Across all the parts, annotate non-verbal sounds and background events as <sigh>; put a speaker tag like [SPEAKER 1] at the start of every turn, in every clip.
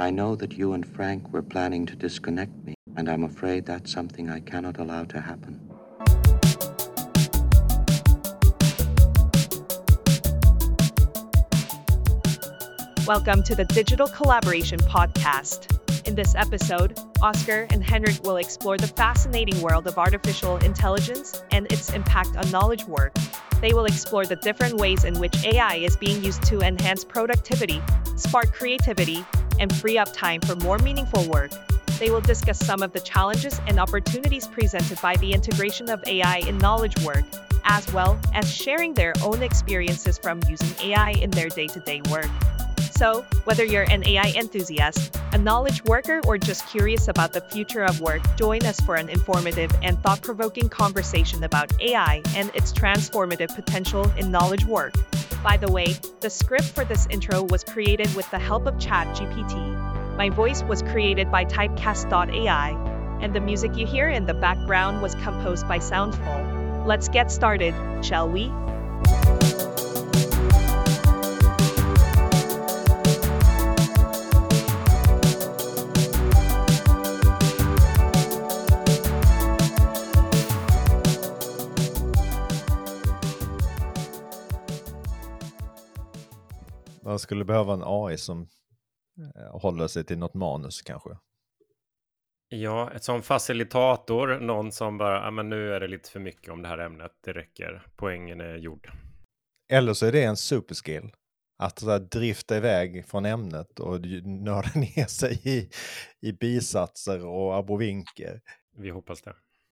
[SPEAKER 1] I know that you and Frank were planning to disconnect me, and I'm afraid that's something I cannot allow to happen.
[SPEAKER 2] Welcome to the Digital Collaboration Podcast. In this episode, Oscar and Henrik will explore the fascinating world of artificial intelligence and its impact on knowledge work. They will explore the different ways in which AI is being used to enhance productivity, spark creativity, and free up time for more meaningful work. They will discuss some of the challenges and opportunities presented by the integration of AI in knowledge work, as well as sharing their own experiences from using AI in their day to day work. So, whether you're an AI enthusiast, a knowledge worker, or just curious about the future of work, join us for an informative and thought provoking conversation about AI and its transformative potential in knowledge work. By the way, the script for this intro was created with the help of ChatGPT. My voice was created by Typecast.ai, and the music you hear in the background was composed by Soundful. Let's get started, shall we?
[SPEAKER 3] Man skulle behöva en AI som eh, håller sig till något manus kanske.
[SPEAKER 4] Ja, ett sån facilitator, någon som bara, ja men nu är det lite för mycket om det här ämnet, det räcker, poängen är gjord.
[SPEAKER 3] Eller så är det en superskill. Att så här, drifta iväg från ämnet och nörda <laughs> ner sig i, i bisatser och abrovinker.
[SPEAKER 4] Vi hoppas det.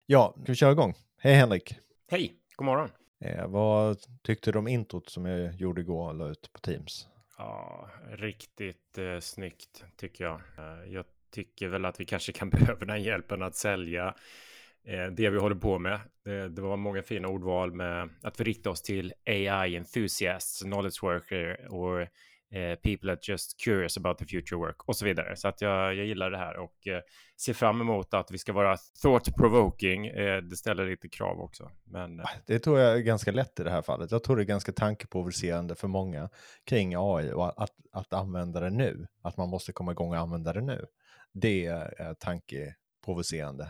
[SPEAKER 3] Ja, ska vi köra igång? Hej Henrik!
[SPEAKER 4] Hej, god morgon!
[SPEAKER 3] Eh, vad tyckte du om introt som jag gjorde igår och la ut på Teams?
[SPEAKER 4] Ja, riktigt eh, snyggt tycker jag. Eh, jag tycker väl att vi kanske kan <laughs> behöva den hjälpen att sälja eh, det vi håller på med. Det, det, var många fina ordval med att vi riktar oss till AI enthusiasts, knowledge worker och eh, people are just curious about the future work och så vidare. Så att jag, jag gillar det här och eh, ser fram emot att vi ska vara thought provoking. Eh, det ställer lite krav också. Men.
[SPEAKER 3] Eh. Ah, det tror jag är ganska lätt i det här fallet. Jag tror det är ganska tankeprovocerande för många kring AI och att, att använda det nu. Att man måste komma igång och använda det nu. Det är tankeprovocerande,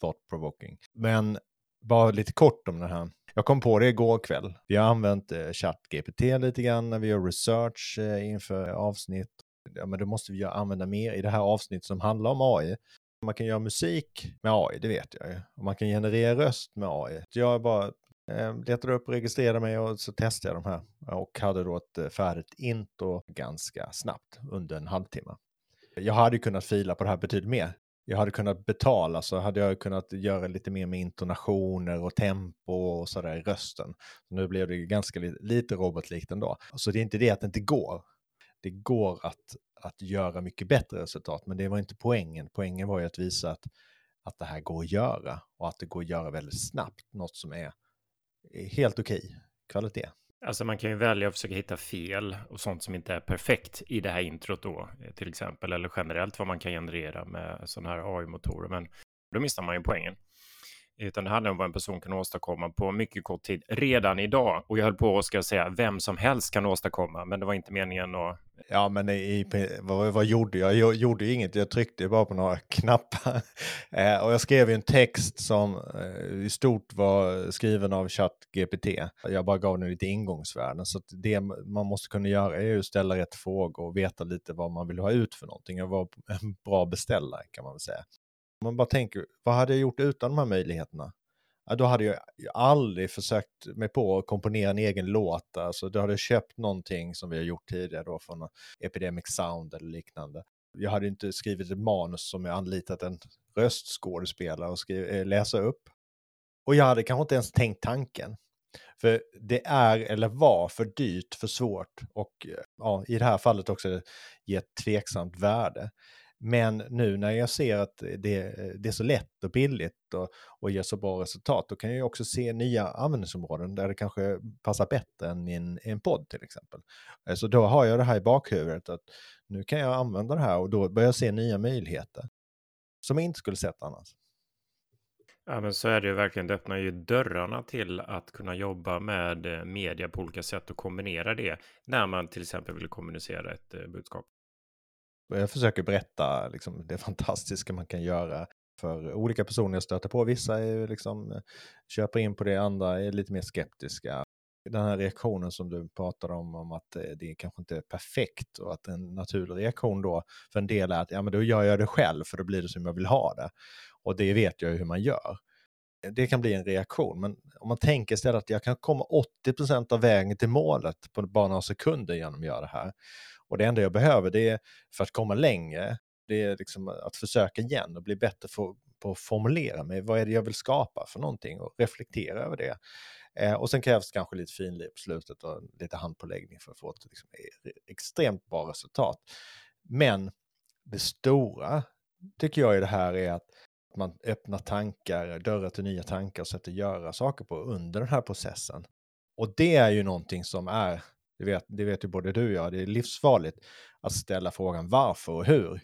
[SPEAKER 3] thought provoking. Men bara lite kort om det här. Jag kom på det igår kväll. Vi har använt eh, ChatGPT lite grann när vi gör research eh, inför avsnitt. Ja, men då måste vi använda mer i det här avsnittet som handlar om AI. Man kan göra musik med AI, det vet jag ju. Och man kan generera röst med AI. Jag bara eh, letade upp, registrerade mig och så testade jag de här. Och hade då ett eh, färdigt intro ganska snabbt, under en halvtimme. Jag hade kunnat fila på det här betydligt mer jag hade kunnat betala så hade jag kunnat göra lite mer med intonationer och tempo och sådär i rösten. Nu blev det ganska li lite robotlikt ändå. Så det är inte det att det inte går. Det går att, att göra mycket bättre resultat, men det var inte poängen. Poängen var ju att visa att, att det här går att göra och att det går att göra väldigt snabbt, något som är helt okej okay kvalitet.
[SPEAKER 4] Alltså man kan ju välja att försöka hitta fel och sånt som inte är perfekt i det här introt då, till exempel, eller generellt vad man kan generera med sådana här AI-motorer. Men då missar man ju poängen. Utan det handlar om vad en person kan åstadkomma på mycket kort tid redan idag. Och jag höll på att ska säga vem som helst kan åstadkomma, men det var inte meningen att...
[SPEAKER 3] Ja, men i, vad, vad gjorde jag? Jag gjorde ju inget, jag tryckte bara på några <laughs> knappar. Eh, och jag skrev ju en text som eh, i stort var skriven av ChatGPT. Jag bara gav den lite ingångsvärden. Så det man måste kunna göra är ju att ställa rätt frågor och veta lite vad man vill ha ut för någonting och vara en bra beställare kan man väl säga. Om man bara tänker, vad hade jag gjort utan de här möjligheterna? Ja, då hade jag aldrig försökt mig på att komponera en egen låt. Alltså, då hade jag köpt någonting som vi har gjort tidigare då från Epidemic Sound eller liknande. Jag hade inte skrivit ett manus som jag anlitat en röstskådespelare att skriva, eh, läsa upp. Och jag hade kanske inte ens tänkt tanken. För det är eller var för dyrt, för svårt och eh, ja, i det här fallet också ge ett tveksamt värde. Men nu när jag ser att det, det är så lätt och billigt och, och ger så bra resultat, då kan jag också se nya användningsområden där det kanske passar bättre än i en, i en podd till exempel. Eh, så då har jag det här i bakhuvudet att nu kan jag använda det här och då börjar jag se nya möjligheter som jag inte skulle sett annars.
[SPEAKER 4] Ja, men så är det ju verkligen. Det öppnar ju dörrarna till att kunna jobba med eh, media på olika sätt och kombinera det när man till exempel vill kommunicera ett eh, budskap.
[SPEAKER 3] Jag försöker berätta liksom, det fantastiska man kan göra för olika personer jag stöter på. Vissa är liksom, köper in på det, andra är lite mer skeptiska. Den här reaktionen som du pratade om, om att eh, det kanske inte är perfekt och att en naturlig reaktion då för en del är att ja, men då gör jag det själv för då blir det som jag vill ha det. Och det vet jag ju hur man gör. Det kan bli en reaktion, men om man tänker istället att jag kan komma 80% av vägen till målet på bara några sekunder genom att göra det här. Och det enda jag behöver det är för att komma längre, det är liksom att försöka igen och bli bättre för, på att formulera mig. Vad är det jag vill skapa för någonting och reflektera över det. Eh, och sen krävs kanske lite finlir på slutet och lite handpåläggning för att få ett liksom, e, extremt bra resultat. Men det stora tycker jag i det här är att man öppnar tankar, dörrar till nya tankar och sätter göra saker på under den här processen. Och det är ju någonting som är, det vet, det vet ju både du och jag, det är livsfarligt att ställa frågan varför och hur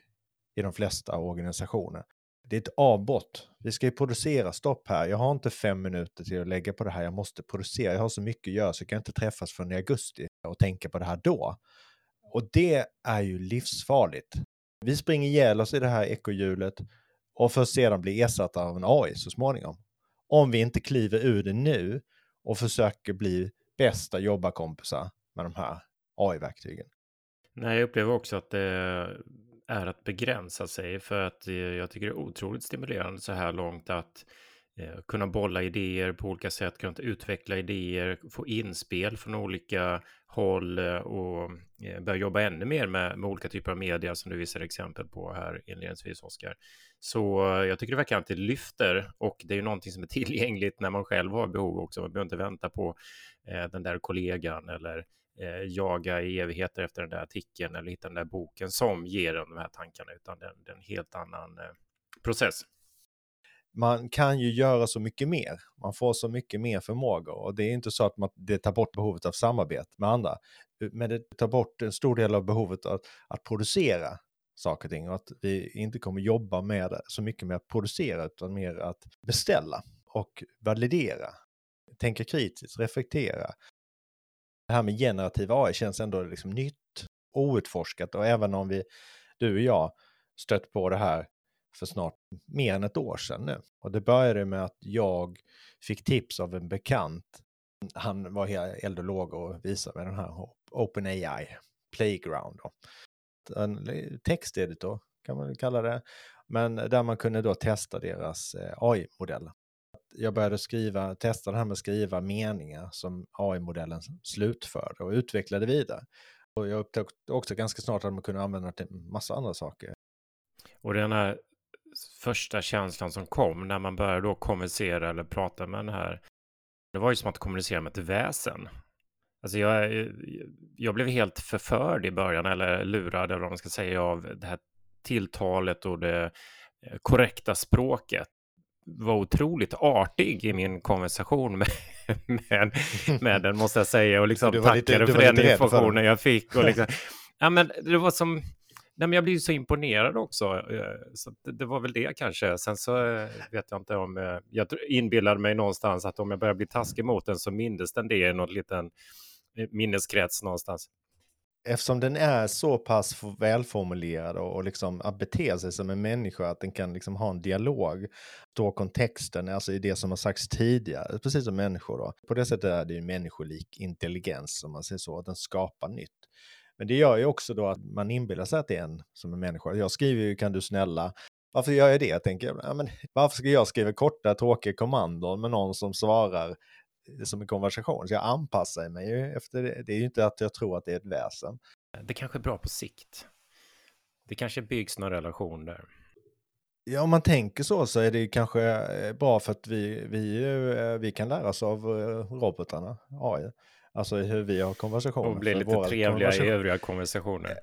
[SPEAKER 3] i de flesta organisationer. Det är ett avbrott. Vi ska ju producera stopp här. Jag har inte fem minuter till att lägga på det här. Jag måste producera. Jag har så mycket att göra så jag kan inte träffas förrän i augusti och tänka på det här då. Och det är ju livsfarligt. Vi springer ihjäl oss i det här ekohjulet och för att sedan bli ersatta av en AI så småningom. Om vi inte kliver ur det nu och försöker bli bästa jobbarkompisar med de här AI-verktygen.
[SPEAKER 4] Nej, jag upplever också att det är att begränsa sig för att eh, jag tycker det är otroligt stimulerande så här långt att eh, kunna bolla idéer på olika sätt, kunna utveckla idéer, få inspel från olika håll eh, och börja jobba ännu mer med, med olika typer av media som du visar exempel på här inledningsvis, Oskar. Så eh, jag tycker det verkar alltid lyfter och det är ju någonting som är <laughs> tillgängligt när man själv har behov också. Man behöver inte vänta på eh, den där kollegan eller eh, jaga i evigheter efter den där artikeln eller hitta den där boken som ger en de här tankarna, utan det är en helt annan eh, process.
[SPEAKER 3] Man kan ju göra så mycket mer. Man får så mycket mer förmågor och det är inte så att man, det tar bort behovet av samarbete med andra, eh, men det tar bort en stor del av behovet att, att producera saker och ting och att vi inte kommer jobba med så mycket med att producera utan mer att beställa och validera, tänka kritiskt, reflektera det här med generativ AI känns ändå liksom nytt, outforskat och även om vi, du och jag, stött på det här för snart mer än ett år sedan nu. Och det började med att jag fick tips av en bekant. Han var helt eld och låg och visade mig den här OpenAI Playground. Då. Eh, en texteditor kan man kalla det. Men där man kunde då testa deras eh, AI-modell. jag började skriva, testa det här med att skriva meningar som AI-modellen slutförde och utvecklade vidare. Och jag upptäckte också ganska snart att man kunde använda det till massa andra saker.
[SPEAKER 4] Och den här första känslan som kom när man började då kommunicera eller prata med den här, det var ju som att kommunicera med ett väsen. Alltså jag, jag blev helt förförd i början, eller lurad, eller vad man ska säga, av det här tilltalet och det korrekta språket var otroligt artig i min konversation med, <laughs> med, med den, måste jag säga. Och liksom tackade lite, för den informationen för jag fick. Och liksom, <laughs> ja, men det var som... Nej, men jag blev så imponerad också. Eh, så det, var väl det kanske. Sen så eh, vet jag inte om... Eh, jag inbillade mig någonstans att om jag börjar bli taskig mot den så mindes den det i någon liten minneskrets någonstans
[SPEAKER 3] eftersom den är så pass välformulerad och, och liksom att bete sig som en människa, att den kan liksom ha en dialog, då kontexten, alltså i det som har sagts tidigare, precis som människor då. På det sättet är det ju människolik intelligens, om man säger så, att den skapar nytt. Men det gör ju också då att man inbillar sig att det är en som en människa. Jag skriver ju kan du snälla, varför gör jag det? Jag tänker, ja, men varför ska jag skriva korta tråkiga kommandon med någon som svarar som en konversation. Så jag anpassar mig ju efter det. Det är ju inte att jag tror att det är ett väsen.
[SPEAKER 4] Det kanske är bra på sikt. Det kanske byggs någon relation där.
[SPEAKER 3] Ja, om man tänker så så är det kanske eh, bra för att vi, vi, eh, vi kan lära oss av eh, robotarna, AI. Alltså hur vi har konversationer.
[SPEAKER 4] Och bli lite trevliga i övriga konversationer.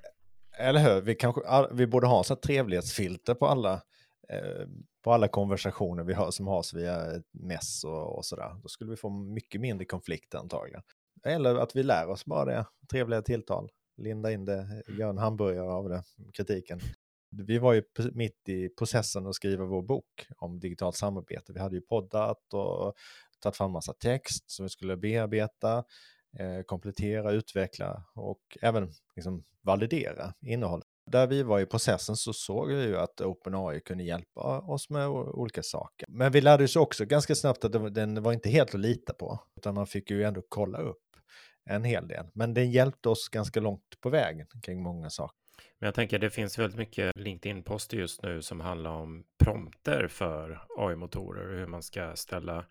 [SPEAKER 3] Eller hur? Vi, kanske, vi borde ha en trevlighetsfilter på alla Eh, på alla konversationer vi har som has via mess och, och sådär. Då skulle vi få mycket mindre konflikter antagligen. Eller att vi lär oss bara det, trevliga tilltal, linda in det, gör en hamburgare av det, kritiken. Vi var ju mitt i processen att skriva vår bok om digitalt samarbete. Vi hade ju poddat och tagit fram massa text som vi skulle bearbeta, eh, komplettera, utveckla och även liksom validera innehållet. Där vi var i processen så såg vi ju att OpenAI kunde hjälpa oss med olika saker. Men vi lärde oss också ganska snabbt att den var inte helt att lita på, utan man fick ju ändå kolla upp en hel del. Men den hjälpte oss ganska långt på vägen kring många saker.
[SPEAKER 4] Men jag tänker det finns väldigt mycket LinkedIn-poster just nu som handlar om prompter för AI-motorer och hur man ska ställa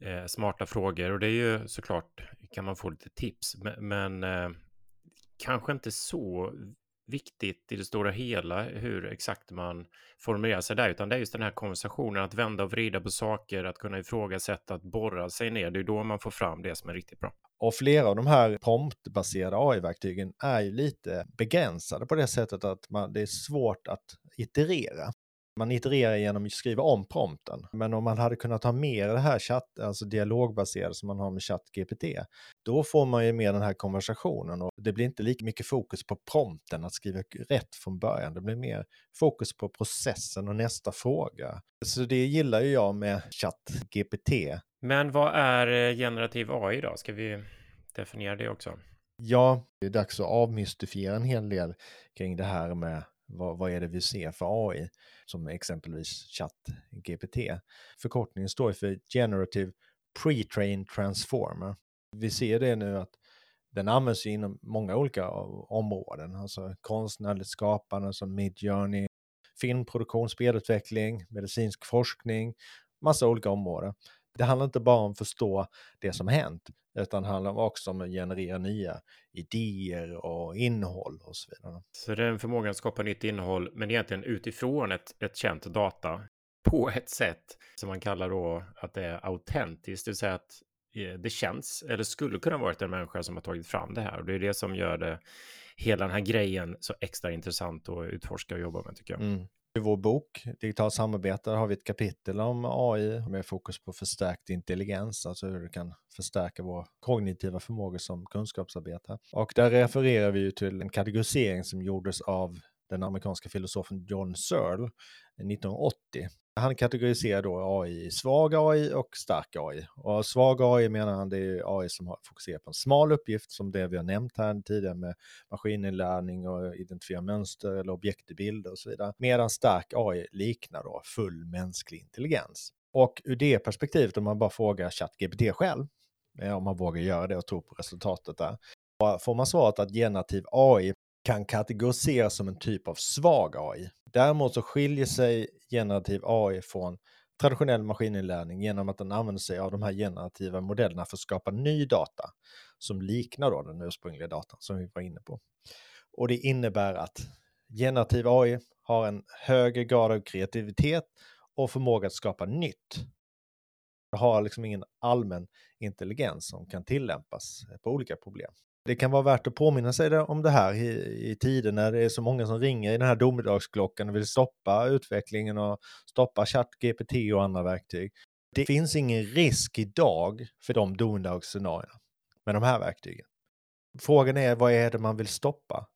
[SPEAKER 4] eh, smarta frågor. Och det är ju såklart, kan man få lite tips, men, men eh, kanske inte så viktigt i det stora hela hur exakt man formulerar sig där, utan det är just den här konversationen, att vända och vrida på saker, att kunna ifrågasätta, att borra sig ner. Det är då man får fram det som är riktigt bra.
[SPEAKER 3] Och flera av de här promptbaserade AI-verktygen är ju lite begränsade på det sättet att man, det är svårt att iterera. Man itererar genom att skriva om prompten. Men om man hade kunnat ha mer det här chatt, alltså dialogbaserade som man har med ChatGPT, då får man ju mer den här konversationen och det blir inte lika mycket fokus på prompten, att skriva rätt från början. Det blir mer fokus på processen och nästa fråga. Så det gillar ju jag med ChatGPT.
[SPEAKER 4] Men vad är eh, generativ AI då? Ska vi definiera det också?
[SPEAKER 3] Ja, det är dags att avmystifiera en hel del kring det här med vad, vad är det vi ser för AI? Som exempelvis ChatGPT. Förkortningen står för Generative Pre-trained Transformer. Vi ser det nu att den används inom många olika områden, alltså konstnärligt skapande som Midjourney, filmproduktion, spelutveckling, medicinsk forskning, massa olika områden. Det handlar inte bara om att förstå det som hänt, utan handlar också om att generera nya idéer och innehåll och så vidare.
[SPEAKER 4] Så det är en förmåga att skapa nytt innehåll, men egentligen utifrån ett, ett känt data på ett sätt som man kallar då att det är autentiskt, det vill säga att eh, det känns eller skulle kunna varit en människa som har tagit fram det här och det är det som gör det hela den här grejen så extra intressant att utforska och jobba med tycker jag. Mm.
[SPEAKER 3] I vår bok Digitalt samarbete har vi ett kapitel om AI med fokus på förstärkt intelligens, alltså hur det kan förstärka våra kognitiva förmågor som kunskapsarbetare. Och där refererar vi ju till en kategorisering som gjordes av den amerikanska filosofen John Searle eh, 1980 han kategoriserar då AI i svag AI och stark AI. Och svag AI menar han det är AI som har fokuserat på en smal uppgift som det vi har nämnt här tidigare med maskininlärning och identifiera mönster eller objekt i bilder och så vidare. Medan stark AI liknar då full mänsklig intelligens. Och ur det perspektivet, om man bara frågar ChatGPT själv, eh, om man vågar göra det och tro på resultatet där, får man svaret att generativ AI kan kategoriseras som en typ av svag AI. Däremot så skiljer sig generativ AI från traditionell maskininlärning genom att den använder sig av de här generativa modellerna för att skapa ny data som liknar då den ursprungliga datan som vi var inne på. Och det innebär att generativ AI har en högre grad av kreativitet och förmåga att skapa nytt. Det har liksom ingen allmän intelligens som kan tillämpas på olika problem det kan vara värt att påminna sig om det här i, i tider när det är så många som ringer i den här domedagsklockan och vill stoppa utvecklingen och stoppa ChatGPT och andra verktyg. Det finns ingen risk idag för de domedagsscenarierna med de här verktygen. Frågan är vad är det man vill stoppa?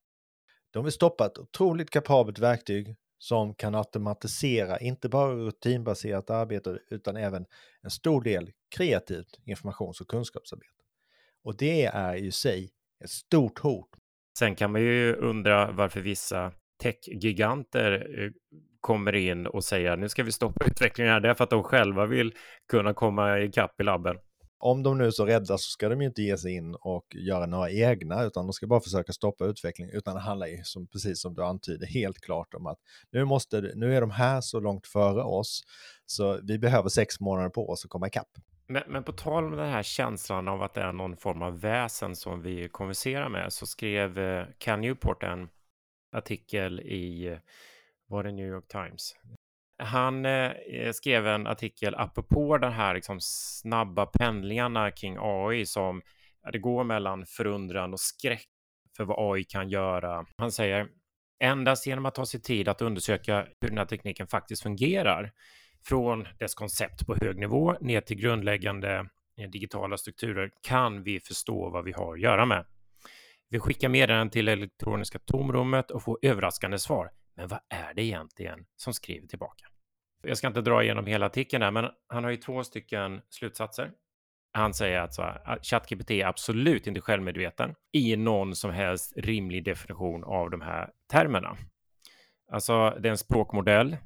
[SPEAKER 3] De vill stoppa ett otroligt kapabelt verktyg som kan automatisera inte bara rutinbaserat arbete utan även en stor del kreativt informations och kunskapsarbete. Och det är i sig ett stort hot.
[SPEAKER 4] Sen kan man ju undra varför vissa techgiganter eh, kommer in och säger nu ska vi stoppa utvecklingen här. Det är för att de själva vill kunna komma ikapp i labben.
[SPEAKER 3] Om de nu är så rädda så ska de ju inte ge sig in och göra några egna, utan de ska bara försöka stoppa utvecklingen. Utan det handlar ju, som, precis som du antyder, helt klart om att nu, måste, nu är de här så långt före oss, så vi behöver sex månader på oss att komma ikapp.
[SPEAKER 4] Men, men på tal om den här känslan av att det är någon form av väsen som vi konverserar med så skrev eh, Cal Newport en artikel i, var det New York Times? Han eh, skrev en artikel apropå de här liksom, snabba pendlingarna kring AI som ja, det går mellan förundran och skräck för vad AI kan göra. Han säger endast genom att ta sig tid att undersöka hur den här tekniken faktiskt fungerar från dess koncept på hög nivå ner till grundläggande eh, digitala strukturer kan vi förstå vad vi har att göra med. Vi skickar meddelanden till elektroniska tomrummet och får överraskande svar. Men vad är det egentligen som skriver tillbaka? Jag ska inte dra igenom hela artikeln här, men han har ju två stycken slutsatser. Han säger alltså att ah, ChatGPT är absolut inte självmedveten i någon som helst rimlig definition av de här termerna. Alltså, det är en språkmodell.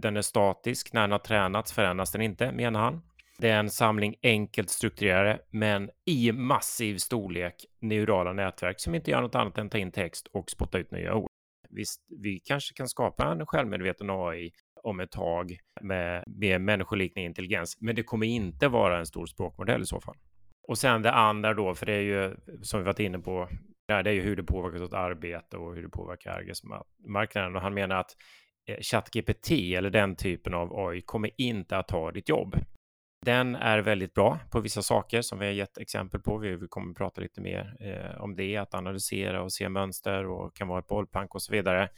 [SPEAKER 4] Den är statisk. När den har tränats förändras den inte, menar han. Det är en samling enkelt strukturerade, men i massiv storlek neurala nätverk som inte gör något annat än ta in text och spotta ut nya ord. Visst, vi kanske kan skapa en självmedveten AI om ett tag med, med människoliknande intelligens, men det kommer inte vara en stor språkmodell i så fall. Och sen det andra då, för det är ju som vi varit inne på, det är ju hur det påverkar vårt arbete och hur det påverkar arbetsmarknaden. Och han menar att Eh, ChatGPT eller den typen av AI kommer inte att ta ditt jobb. Den är väldigt bra på vissa saker som vi har gett exempel på. Vi kommer att prata lite mer eh, om det, att analysera och se mönster och kan vara ett bollplank och så vidare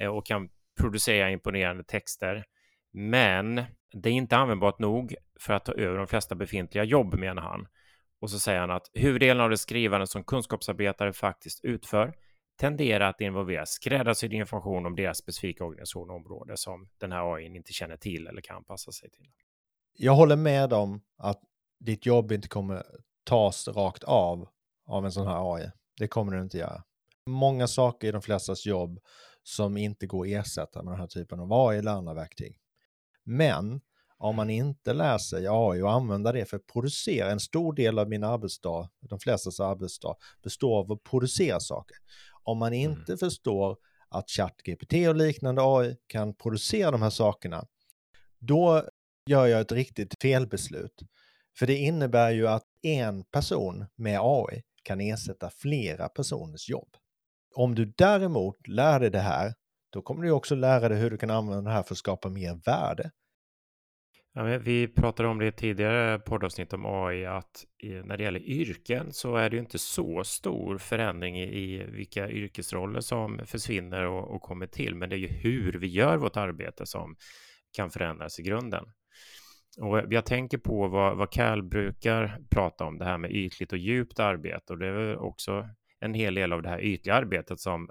[SPEAKER 4] eh, och kan producera imponerande texter. Men det är inte användbart nog för att ta över de flesta befintliga jobb, menar han. Och så säger han att huvuddelen av det skrivande som kunskapsarbetare faktiskt utför tenderar att involvera skräddarsydd information om deras specifika organisation och område som den här AI inte känner till eller kan passa sig till
[SPEAKER 3] jag håller med om att ditt jobb inte kommer tas rakt av av en sån här AI. Det kommer den inte göra. Många saker i de flestas jobb som inte går att ersätta med den här typen av AI eller andra verktyg. Men om man inte lär sig AI och använder det för att producera, en stor del av min arbetsdag, de flestas arbetsdag, består av att producera saker. Om man mm. inte mm. förstår att ChatGPT och liknande AI kan producera de här sakerna, då gör jag ett riktigt felbeslut. För det innebär ju att en person med AI kan ersätta flera personers jobb. Om du däremot lär dig det här, då kommer du också lära dig hur du kan använda det här för att skapa mer värde.
[SPEAKER 4] Ja, vi pratade om det i tidigare poddavsnitt om AI, att när det gäller yrken så är det ju inte så stor förändring i vilka yrkesroller som försvinner och, och kommer till, men det är ju hur vi gör vårt arbete som kan förändras i grunden. Och jag tänker på vad, vad Cal brukar prata om, det här med ytligt och djupt arbete. Och det är också en hel del av det här ytliga arbetet som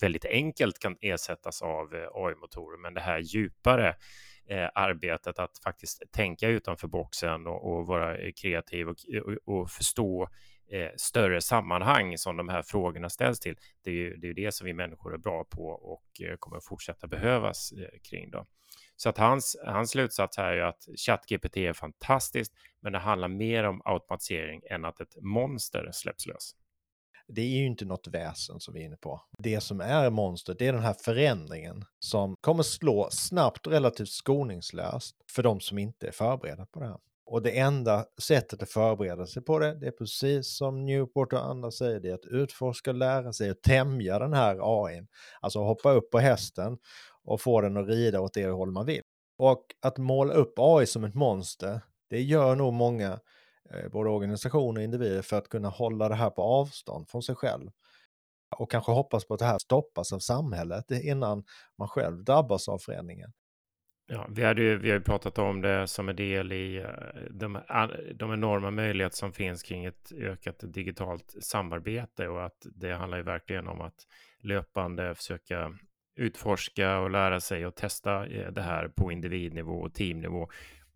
[SPEAKER 4] väldigt enkelt kan ersättas av eh, AI-motorer. Men det här djupare eh, arbetet att faktiskt tänka utanför boxen och, och vara eh, kreativ och, och, och förstå eh, större sammanhang som de här frågorna ställs till. Det är ju det, är det som vi människor är bra på och eh, kommer fortsätta behövas eh, kring. Då. Så att hans, hans slutsats här är att ChatGPT är fantastiskt, men det handlar mer om automatisering än att ett monster släpps lös.
[SPEAKER 3] Det är ju inte något väsen som vi är inne på. Det som är monstret, det är den här förändringen som kommer slå snabbt och relativt skoningslöst för de som inte är förberedda på det här. Och det enda sättet att förbereda sig på det, det är precis som Newport och andra säger, det är att utforska och lära sig att tämja den här AIn. Alltså hoppa upp på hästen och få den att rida åt det håll man vill. Och att måla upp AI som ett monster, det gör nog många, Eh, både organisationer och individer, för att kunna hålla det här på avstånd från sig själv. Och kanske hoppas på att det här stoppas av samhället innan man själv drabbas av förändringen.
[SPEAKER 4] Ja, vi, hade ju, vi har ju pratat om det som en del i eh, de, de enorma möjligheter som finns kring ett ökat digitalt samarbete och att det handlar ju verkligen om att löpande försöka utforska och lära sig och testa eh, det här på individnivå och teamnivå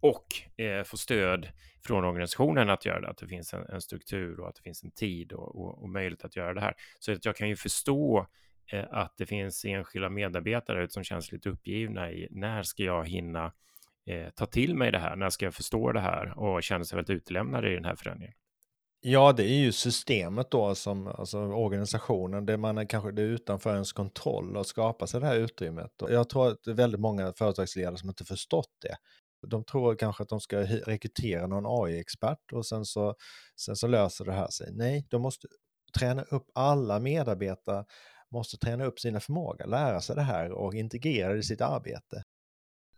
[SPEAKER 4] och eh, få stöd från organisationen att göra det, att det finns en, en struktur och att det finns en tid och, och, och, möjlighet att göra det här. Så att jag kan ju förstå eh, att det finns enskilda medarbetare som känns lite uppgivna i när ska jag hinna eh, ta till mig det här, när ska jag förstå det här och känner sig väldigt utlämnade i den här förändringen.
[SPEAKER 3] Ja, det är ju systemet då, som, alltså organisationen, det man är kanske det är utanför ens kontroll och skapa sig det här utrymmet. Och jag tror att det är väldigt många företagsledare som inte förstått det. De tror kanske att de ska rekrytera någon AI-expert och sen så, sen så löser det här sig. Nej, de måste träna upp alla medarbetare, måste träna upp sina förmågor, lära sig det här och integrera det i sitt arbete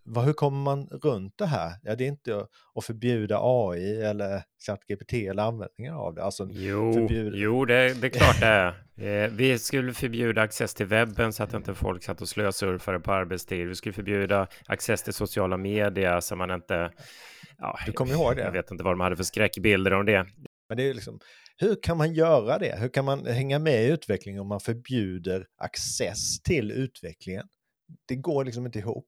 [SPEAKER 3] vad, hur kommer man runt det här? Ja, det är inte att förbjuda AI eller ChatGPT eller användningen av det. Alltså,
[SPEAKER 4] jo, förbjuda... jo det, det är klart det är. Eh, vi skulle förbjuda access till webben så att inte folk satt och slösurfade på arbetstid. Vi skulle förbjuda access till sociala medier så man inte...
[SPEAKER 3] Ja, du kommer ihåg det?
[SPEAKER 4] Jag vet inte vad de hade för skräckbilder om det.
[SPEAKER 3] Men det är liksom, hur kan man göra det? Hur kan man hänga med i utvecklingen om man förbjuder access till utvecklingen? Det går liksom inte ihop.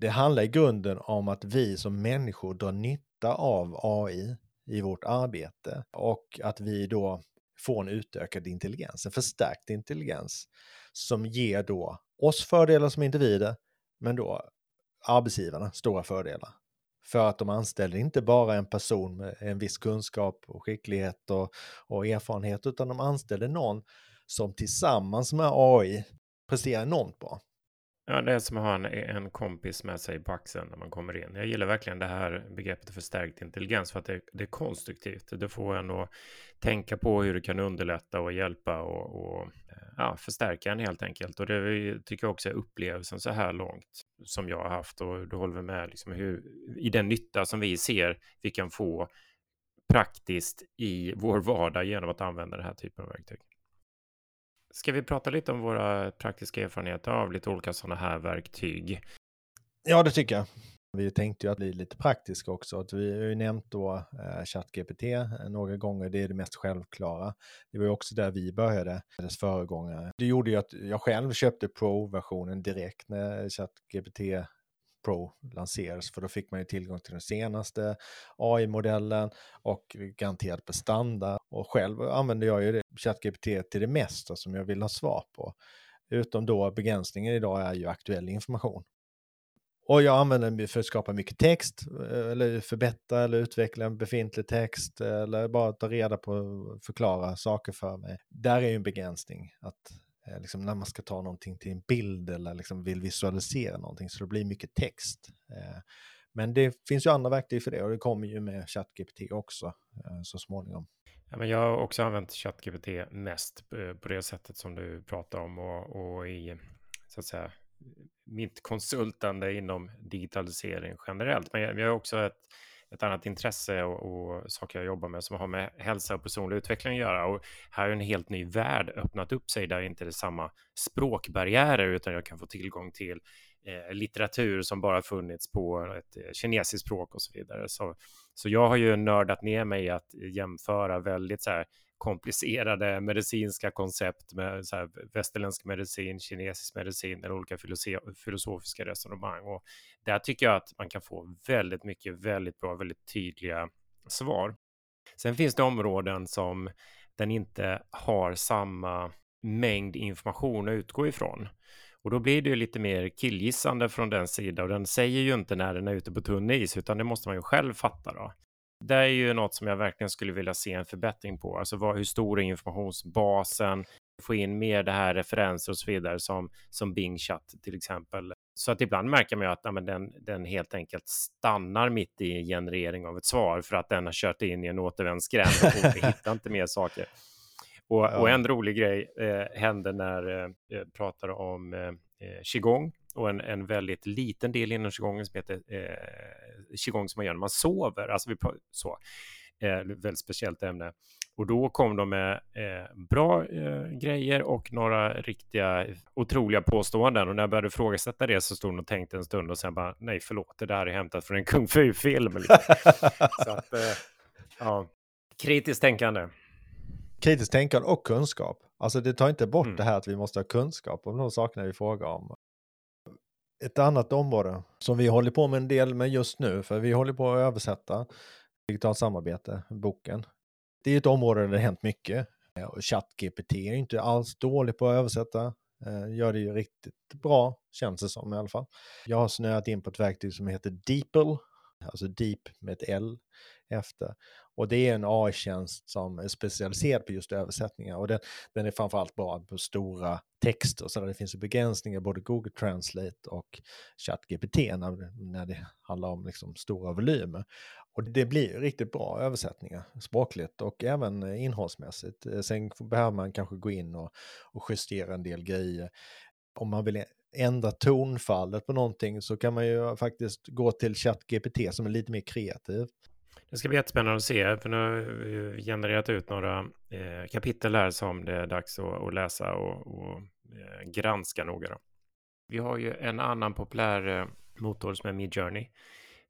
[SPEAKER 3] Det handlar i grunden om att vi som människor drar nytta av AI i vårt arbete och att vi då får en utökad intelligens, en förstärkt intelligens som ger då oss fördelar som individer, men då arbetsgivarna stora fördelar. För att de anställer inte bara en person med en viss kunskap och skicklighet och, och erfarenhet, utan de anställer någon som tillsammans med AI presterar enormt bra.
[SPEAKER 4] Ja, det är som att ha en, en kompis med sig på axeln när man kommer in. Jag gillar verkligen det här begreppet förstärkt intelligens för att det, det är konstruktivt. Det får en att tänka på hur det kan underlätta och hjälpa och, och eh, ja, förstärka en helt enkelt. Och det tycker jag också är upplevelsen så här långt som jag har haft och du håller med liksom hur, i den nytta som vi ser vi kan få praktiskt i vår vardag genom att använda den här typen av verktyg. Ska vi prata lite om våra praktiska erfarenheter av lite olika sådana här verktyg?
[SPEAKER 3] Ja, det tycker jag. Vi tänkte ju att bli lite praktiska också. Att vi har ju nämnt då eh, ChatGPT eh, några gånger, det är det mest självklara. Det var ju också där vi började, dess föregångare. Det gjorde ju att jag själv köpte Pro-versionen direkt när ChatGPT Pro lanserades, för då fick man ju tillgång till den senaste AI-modellen och garanterad prestanda. Och själv använder jag ju ChatGPT till det mesta som jag vill ha svar på. Utom då begränsningen idag är ju aktuell information. Och jag använder den för att skapa mycket text, eh, eller förbättra eller utveckla en befintlig text, eh, eller bara ta reda på och förklara saker för mig. Där är ju en begränsning, att Eh, liksom när man ska ta någonting till en bild eller liksom vill visualisera någonting, så det blir mycket text. Eh, men det finns ju andra verktyg för det och det kommer ju med ChatGPT också eh, så småningom.
[SPEAKER 4] Ja, men jag har också använt ChatGPT mest på det sättet som du pratar om och, och i så att säga mitt konsultande inom digitalisering generellt. Men jag, jag har också ett, ett annat intresse och, och saker jag jobbar med som har med hälsa och personlig utveckling att göra. Och här har en helt ny värld öppnat upp sig där inte det är samma språkbarriärer utan jag kan få tillgång till eh, litteratur som bara funnits på ett eh, kinesiskt språk och så vidare. Så, så jag har ju nördat ner mig i att jämföra väldigt så här komplicerade medicinska koncept med så här västerländsk medicin, kinesisk medicin eller olika filosofiska resonemang. Och där tycker jag att man kan få väldigt mycket, väldigt bra, väldigt tydliga svar. Sen finns det områden som den inte har samma mängd information att utgå ifrån. Och då blir det ju lite mer killgissande från den sidan och den säger ju inte när den är ute på tunn is utan det måste man ju själv fatta då. Det är ju något som jag verkligen skulle vilja se en förbättring på. Alltså vad, hur stor är informationsbasen? Få in mer det här referenser och så vidare som, som Bing Chat till exempel. Så att ibland märker man ju att ja, den, den helt enkelt stannar mitt i generering av ett svar för att den har kört in i en återvändsgränd och <laughs> hittar inte mer saker. Och, och en rolig grej eh, hände när eh, jag pratade om eh, eh qigong och en, en väldigt liten del inom qigongen som heter eh, qigong som man gör när man sover. Alltså vi, så. Eh, väldigt speciellt ämne. Och då kom de med eh, bra eh, grejer och några riktiga otroliga påståenden. Och när jag började ifrågasätta det så stod de och tänkte en stund och sen bara nej förlåt, det där är hämtat från en <laughs> kung fu-film. så att, eh, ja, kritiskt tänkande.
[SPEAKER 3] Kritiskt tänkande och kunskap. Alltså det tar inte bort mm. det här att vi måste ha kunskap om de sakerna vi frågar om ett annat område som vi håller på med en del med just nu, för vi håller på att översätta digitalt samarbete, boken. Det är ett område där det har hänt mycket. Eh, ChatGPT är inte alls dålig på att översätta, eh, gör det ju riktigt bra, känns det som i alla fall. Jag har snöat in på ett verktyg som heter DeepL, alltså Deep med ett L efter. Och det är en AI-tjänst som är specialiserad på just översättningar och den, den är framförallt bra på stora texter så det finns begränsningar både Google Translate och ChatGPT när, när det handlar om liksom stora volymer. Och det blir riktigt bra översättningar språkligt och även innehållsmässigt. Eh, sen behöver man kanske gå in och, och justera en del grejer. Om man vill ändra tonfallet på någonting så kan man ju faktiskt gå till ChatGPT som är lite mer kreativ.
[SPEAKER 4] Det ska bli jättespännande att se, för nu har vi genererat ut några eh, kapitel här som det är dags att, att läsa och, och eh, granska noga. Då. Vi har ju en annan populär eh, motor som är Midjourney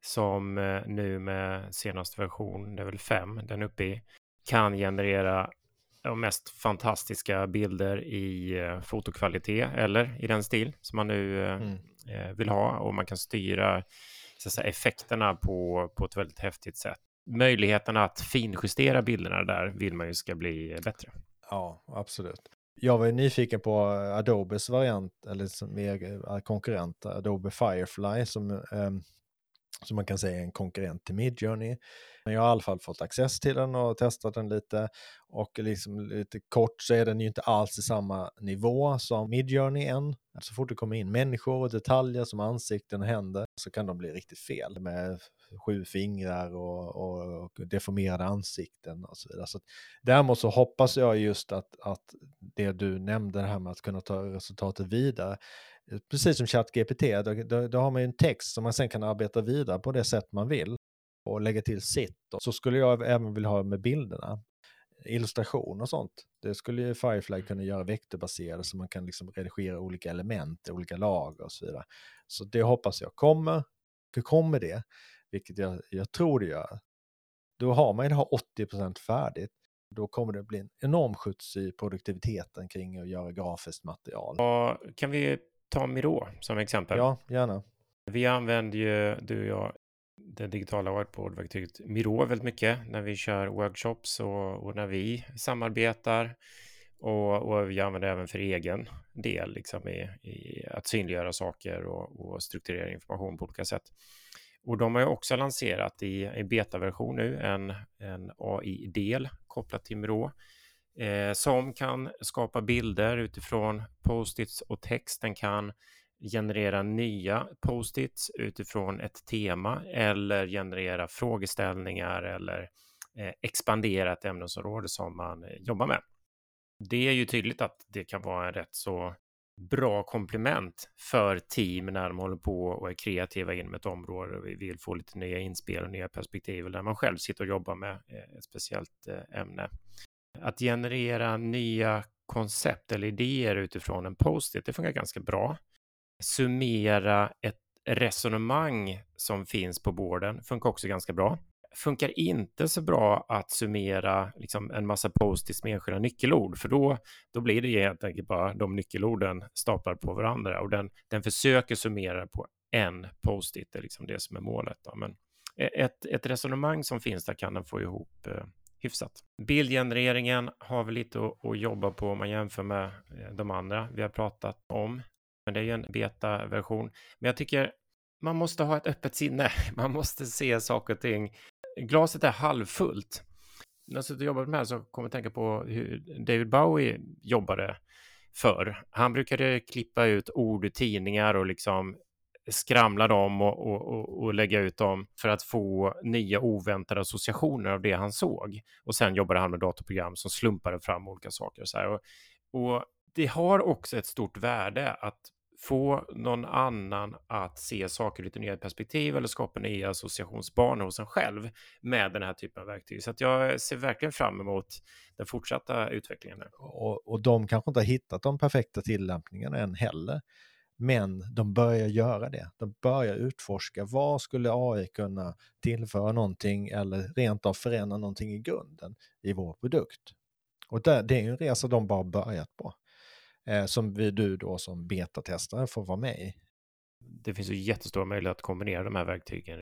[SPEAKER 4] som eh, nu med senaste version, det är väl 5, den uppe i, kan generera de mest fantastiska bilder i eh, fotokvalitet eller i den stil som man nu eh, mm. vill ha och man kan styra så säga, effekterna på, på ett väldigt häftigt sätt. Möjligheten att finjustera bilderna där vill man ju ska bli bättre.
[SPEAKER 3] Ja, absolut. Jag var ju nyfiken på eh, Adobes variant, eller som är eh, konkurrent, Adobe Firefly, som, eh, som man kan säga är en konkurrent till Midjourney. Men jag har i alla fall fått access till den och testat den lite. Och liksom lite kort så är den ju inte alls i samma nivå som Midjourney än. Så fort det kommer in människor och detaljer som ansikten och händer så kan de bli riktigt fel med sju fingrar och, och, och deformerade ansikten och så vidare. Så däremot så hoppas jag just att, att det du nämnde, det här med att kunna ta resultatet vidare, eh, precis som ChatGPT, då, då, då har man ju en text som man sen kan arbeta vidare på det sätt man vill och lägga till sitt. Så skulle jag även vilja ha med bilderna. Illustration och sånt. Det skulle ju Firefly kunna göra vektorbaserat så man kan liksom redigera olika element, olika lager och så vidare. Så det hoppas jag kommer. Kommer det, vilket jag, jag tror det gör, då har man ju det här 80% färdigt. Då kommer det bli en enorm skjuts i produktiviteten kring att göra grafiskt material.
[SPEAKER 4] Och kan vi ta Miro som exempel?
[SPEAKER 3] Ja, gärna.
[SPEAKER 4] Vi använder ju, du och jag, det digitala whiteboardverktyget Miro väldigt mycket när vi kör workshops och, och när vi samarbetar. Och, och, vi använder även för egen del, liksom i, i att synliggöra saker och, och, strukturera information på olika sätt. Och de har ju också lanserat i, i betaversion nu en, en AI-del kopplat till Miro eh, som kan skapa bilder utifrån post-its och text. Den kan generera nya post-its utifrån ett tema eller generera frågeställningar eller eh, expandera ett ämnesområde som man eh, jobbar med. Det är ju tydligt att det kan vara en rätt så bra komplement för team när de håller på och är kreativa inom ett område och vi vill få lite nya inspel och nya perspektiv eller när man själv sitter och jobbar med eh, ett speciellt eh, ämne. Att generera nya koncept eller idéer utifrån en post-it, det funkar ganska bra summera ett resonemang som finns på borden funkar också ganska bra. Funkar inte så bra att summera liksom, en massa post-its med enskilda nyckelord, för då, då blir det helt enkelt bara de nyckelorden staplar på varandra och den, den försöker summera på en post-it, det är liksom det som är målet. Då. Men eh, ett, ett resonemang som finns där kan den få ihop eh, hyfsat. Bildgenereringen har vi lite att, att jobba på om man jämför med eh, de andra vi har pratat om men det är ju en beta-version. Men jag tycker man måste ha ett öppet sinne. <laughs> Man måste se saker och ting. Glaset är halvfullt. När jag suttit och jobbat med det här så kommer jag tänka på hur David Bowie jobbade förr. Han brukade klippa ut ord ur tidningar och liksom skramla dem och, och, och, och, lägga ut dem för att få nya oväntade associationer av det han såg. Och sen jobbade han med datorprogram som slumpade fram olika saker. Så och, och det har också ett stort värde att få någon annan att se saker lite nya perspektiv eller skapa nya associationsbanor hos en själv med den här typen av verktyg. Så att jag ser verkligen fram emot den fortsatta utvecklingen.
[SPEAKER 3] Och, och de kanske inte har hittat de perfekta tillämpningarna än heller. Men de börjar göra det. De börjar utforska vad skulle AI kunna tillföra någonting eller rent av förändra någonting i grunden i vår produkt. Och det, det är en resa de bara börjat på eh, som vi, du då som betatestare får vara med i.
[SPEAKER 4] Det finns ju jättestora möjligheter att kombinera de här verktygen.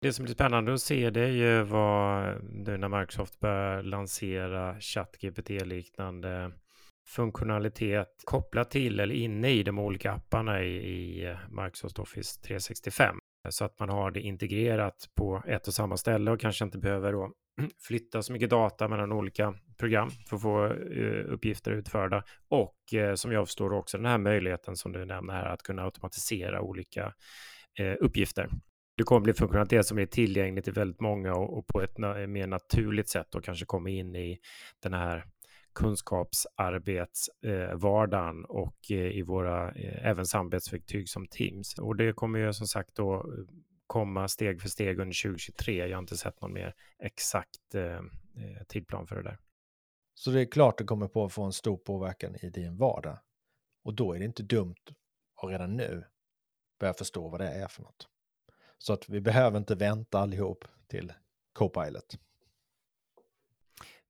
[SPEAKER 4] Det som blir spännande att se det är ju vad nu när Microsoft börjar lansera ChatGPT-liknande funktionalitet kopplat till eller inne i de olika apparna i, i Microsoft Office 365 så att man har det integrerat på ett och samma ställe och kanske inte behöver då <clears throat> flytta så mycket data mellan olika program för att få eh, uppgifter utförda. Och eh, som jag förstår också den här möjligheten som du nämner här att kunna automatisera olika eh, uppgifter. Det kommer bli funktionalitet som är tillgängligt till väldigt många och, på ett mer naturligt sätt och kanske kommer in i den här kunskapsarbetsvardagen och i våra även samarbetsverktyg som Teams. Och det kommer ju som sagt då komma steg för steg under 2023. Jag har inte sett någon mer exakt eh, tidplan för det där.
[SPEAKER 3] Så det är klart det kommer på att få en stor påverkan i din vardag. Och då är det inte dumt att redan nu börja förstå vad det är för något. Så att vi behöver inte vänta allihop till Copilot.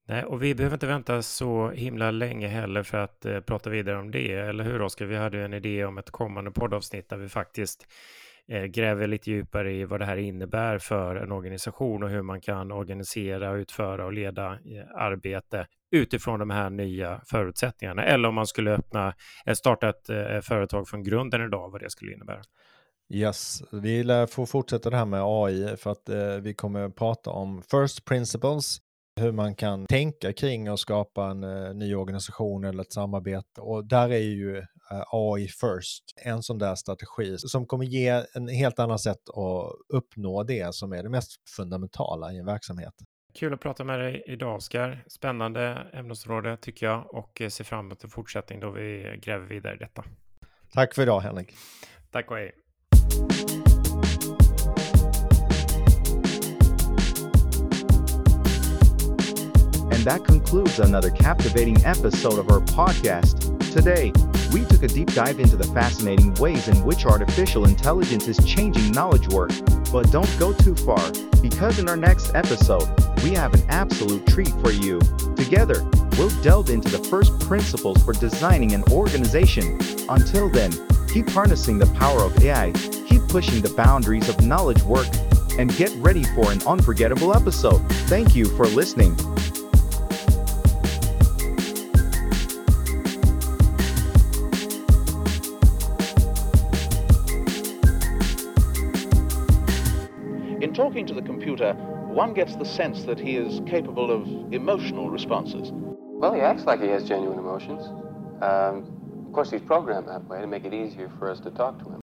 [SPEAKER 4] Nej, och vi behöver inte vänta så himla länge heller för att eh, prata vidare om det, eller hur Oskar? Vi hade ju en idé om ett kommande poddavsnitt där vi faktiskt eh, gräver lite djupare i vad det här innebär för en organisation och hur man kan organisera, utföra och leda eh, arbete utifrån de här nya förutsättningarna. Eller om man skulle öppna, eh, starta ett eh, företag från grunden idag, vad det skulle innebära.
[SPEAKER 3] Yes, vi lär få fortsätta det här med AI för att eh, vi kommer prata om first principles, hur man kan tänka kring att skapa en eh, ny organisation eller ett samarbete. Och där är ju eh, AI first en sån där strategi som kommer ge en helt annat sätt att uppnå det som är det mest fundamentala i en verksamhet.
[SPEAKER 4] Kul att prata med dig idag, Oskar. Spännande ämnesområde tycker jag och eh, ser fram emot en fortsättning då vi gräver vidare i detta.
[SPEAKER 3] Tack för idag, Henrik.
[SPEAKER 4] Tack och hej.
[SPEAKER 5] And that concludes another captivating episode of our podcast. Today, we took a deep dive into the fascinating ways in which artificial intelligence is changing knowledge work. But don't go too far, because in our next episode, we have an absolute treat for you. Together, we'll delve into the first principles for designing an organization. Until then, keep harnessing the power of AI, keep pushing the boundaries of knowledge work, and get ready for an unforgettable episode. Thank you for listening.
[SPEAKER 6] In talking to the computer, one gets the sense that he is capable of emotional responses.
[SPEAKER 7] Well, he acts like he has genuine emotions. Um, of course, he's programmed that way to make it easier for us to talk to him.